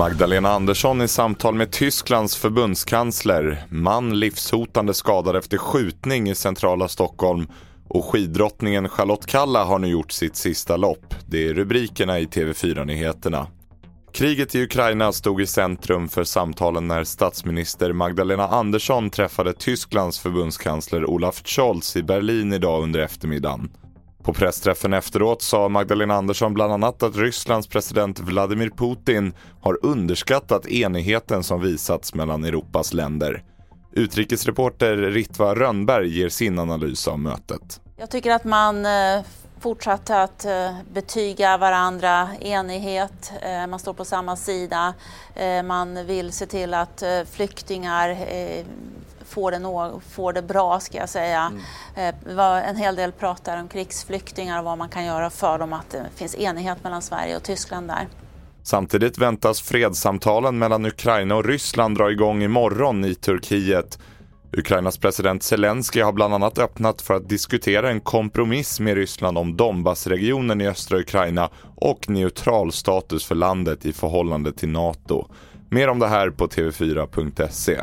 Magdalena Andersson i samtal med Tysklands förbundskansler. Man livshotande skadad efter skjutning i centrala Stockholm. Och skiddrottningen Charlotte Kalla har nu gjort sitt sista lopp. Det är rubrikerna i TV4-nyheterna. Kriget i Ukraina stod i centrum för samtalen när statsminister Magdalena Andersson träffade Tysklands förbundskansler Olaf Scholz i Berlin idag under eftermiddagen. På pressträffen efteråt sa Magdalena Andersson bland annat att Rysslands president Vladimir Putin har underskattat enigheten som visats mellan Europas länder. Utrikesreporter Ritva Rönnberg ger sin analys av mötet. Jag tycker att man eh, fortsatte att eh, betyga varandra enighet, eh, man står på samma sida, man vill se till att flyktingar får det, får det bra ska jag säga. Mm. Var en hel del prat där om krigsflyktingar och vad man kan göra för dem, att det finns enighet mellan Sverige och Tyskland där. Samtidigt väntas fredssamtalen mellan Ukraina och Ryssland dra igång imorgon i Turkiet. Ukrainas president Zelensky har bland annat öppnat för att diskutera en kompromiss med Ryssland om Donbassregionen i östra Ukraina och neutral status för landet i förhållande till NATO. Mer om det här på tv4.se.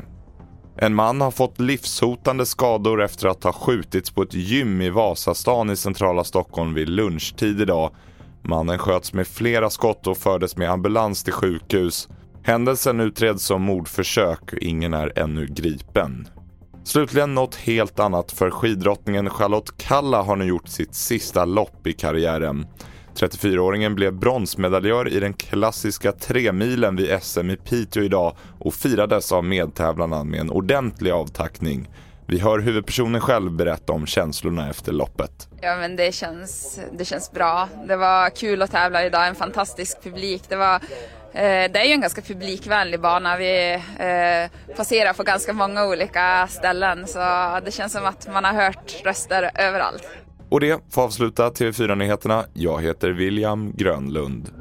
En man har fått livshotande skador efter att ha skjutits på ett gym i Vasastan i centrala Stockholm vid lunchtid idag. Mannen sköts med flera skott och fördes med ambulans till sjukhus. Händelsen utreds som mordförsök och ingen är ännu gripen. Slutligen något helt annat för skidrottningen Charlotte Kalla har nu gjort sitt sista lopp i karriären. 34-åringen blev bronsmedaljör i den klassiska tremilen vid SM i Piteå idag och firades av medtävlarna med en ordentlig avtackning. Vi hör huvudpersonen själv berätta om känslorna efter loppet. Ja men det känns, det känns bra. Det var kul att tävla idag, en fantastisk publik. Det var Eh, det är ju en ganska publikvänlig bana. Vi eh, passerar på ganska många olika ställen så det känns som att man har hört röster överallt. Och det får avsluta TV4-nyheterna. Jag heter William Grönlund.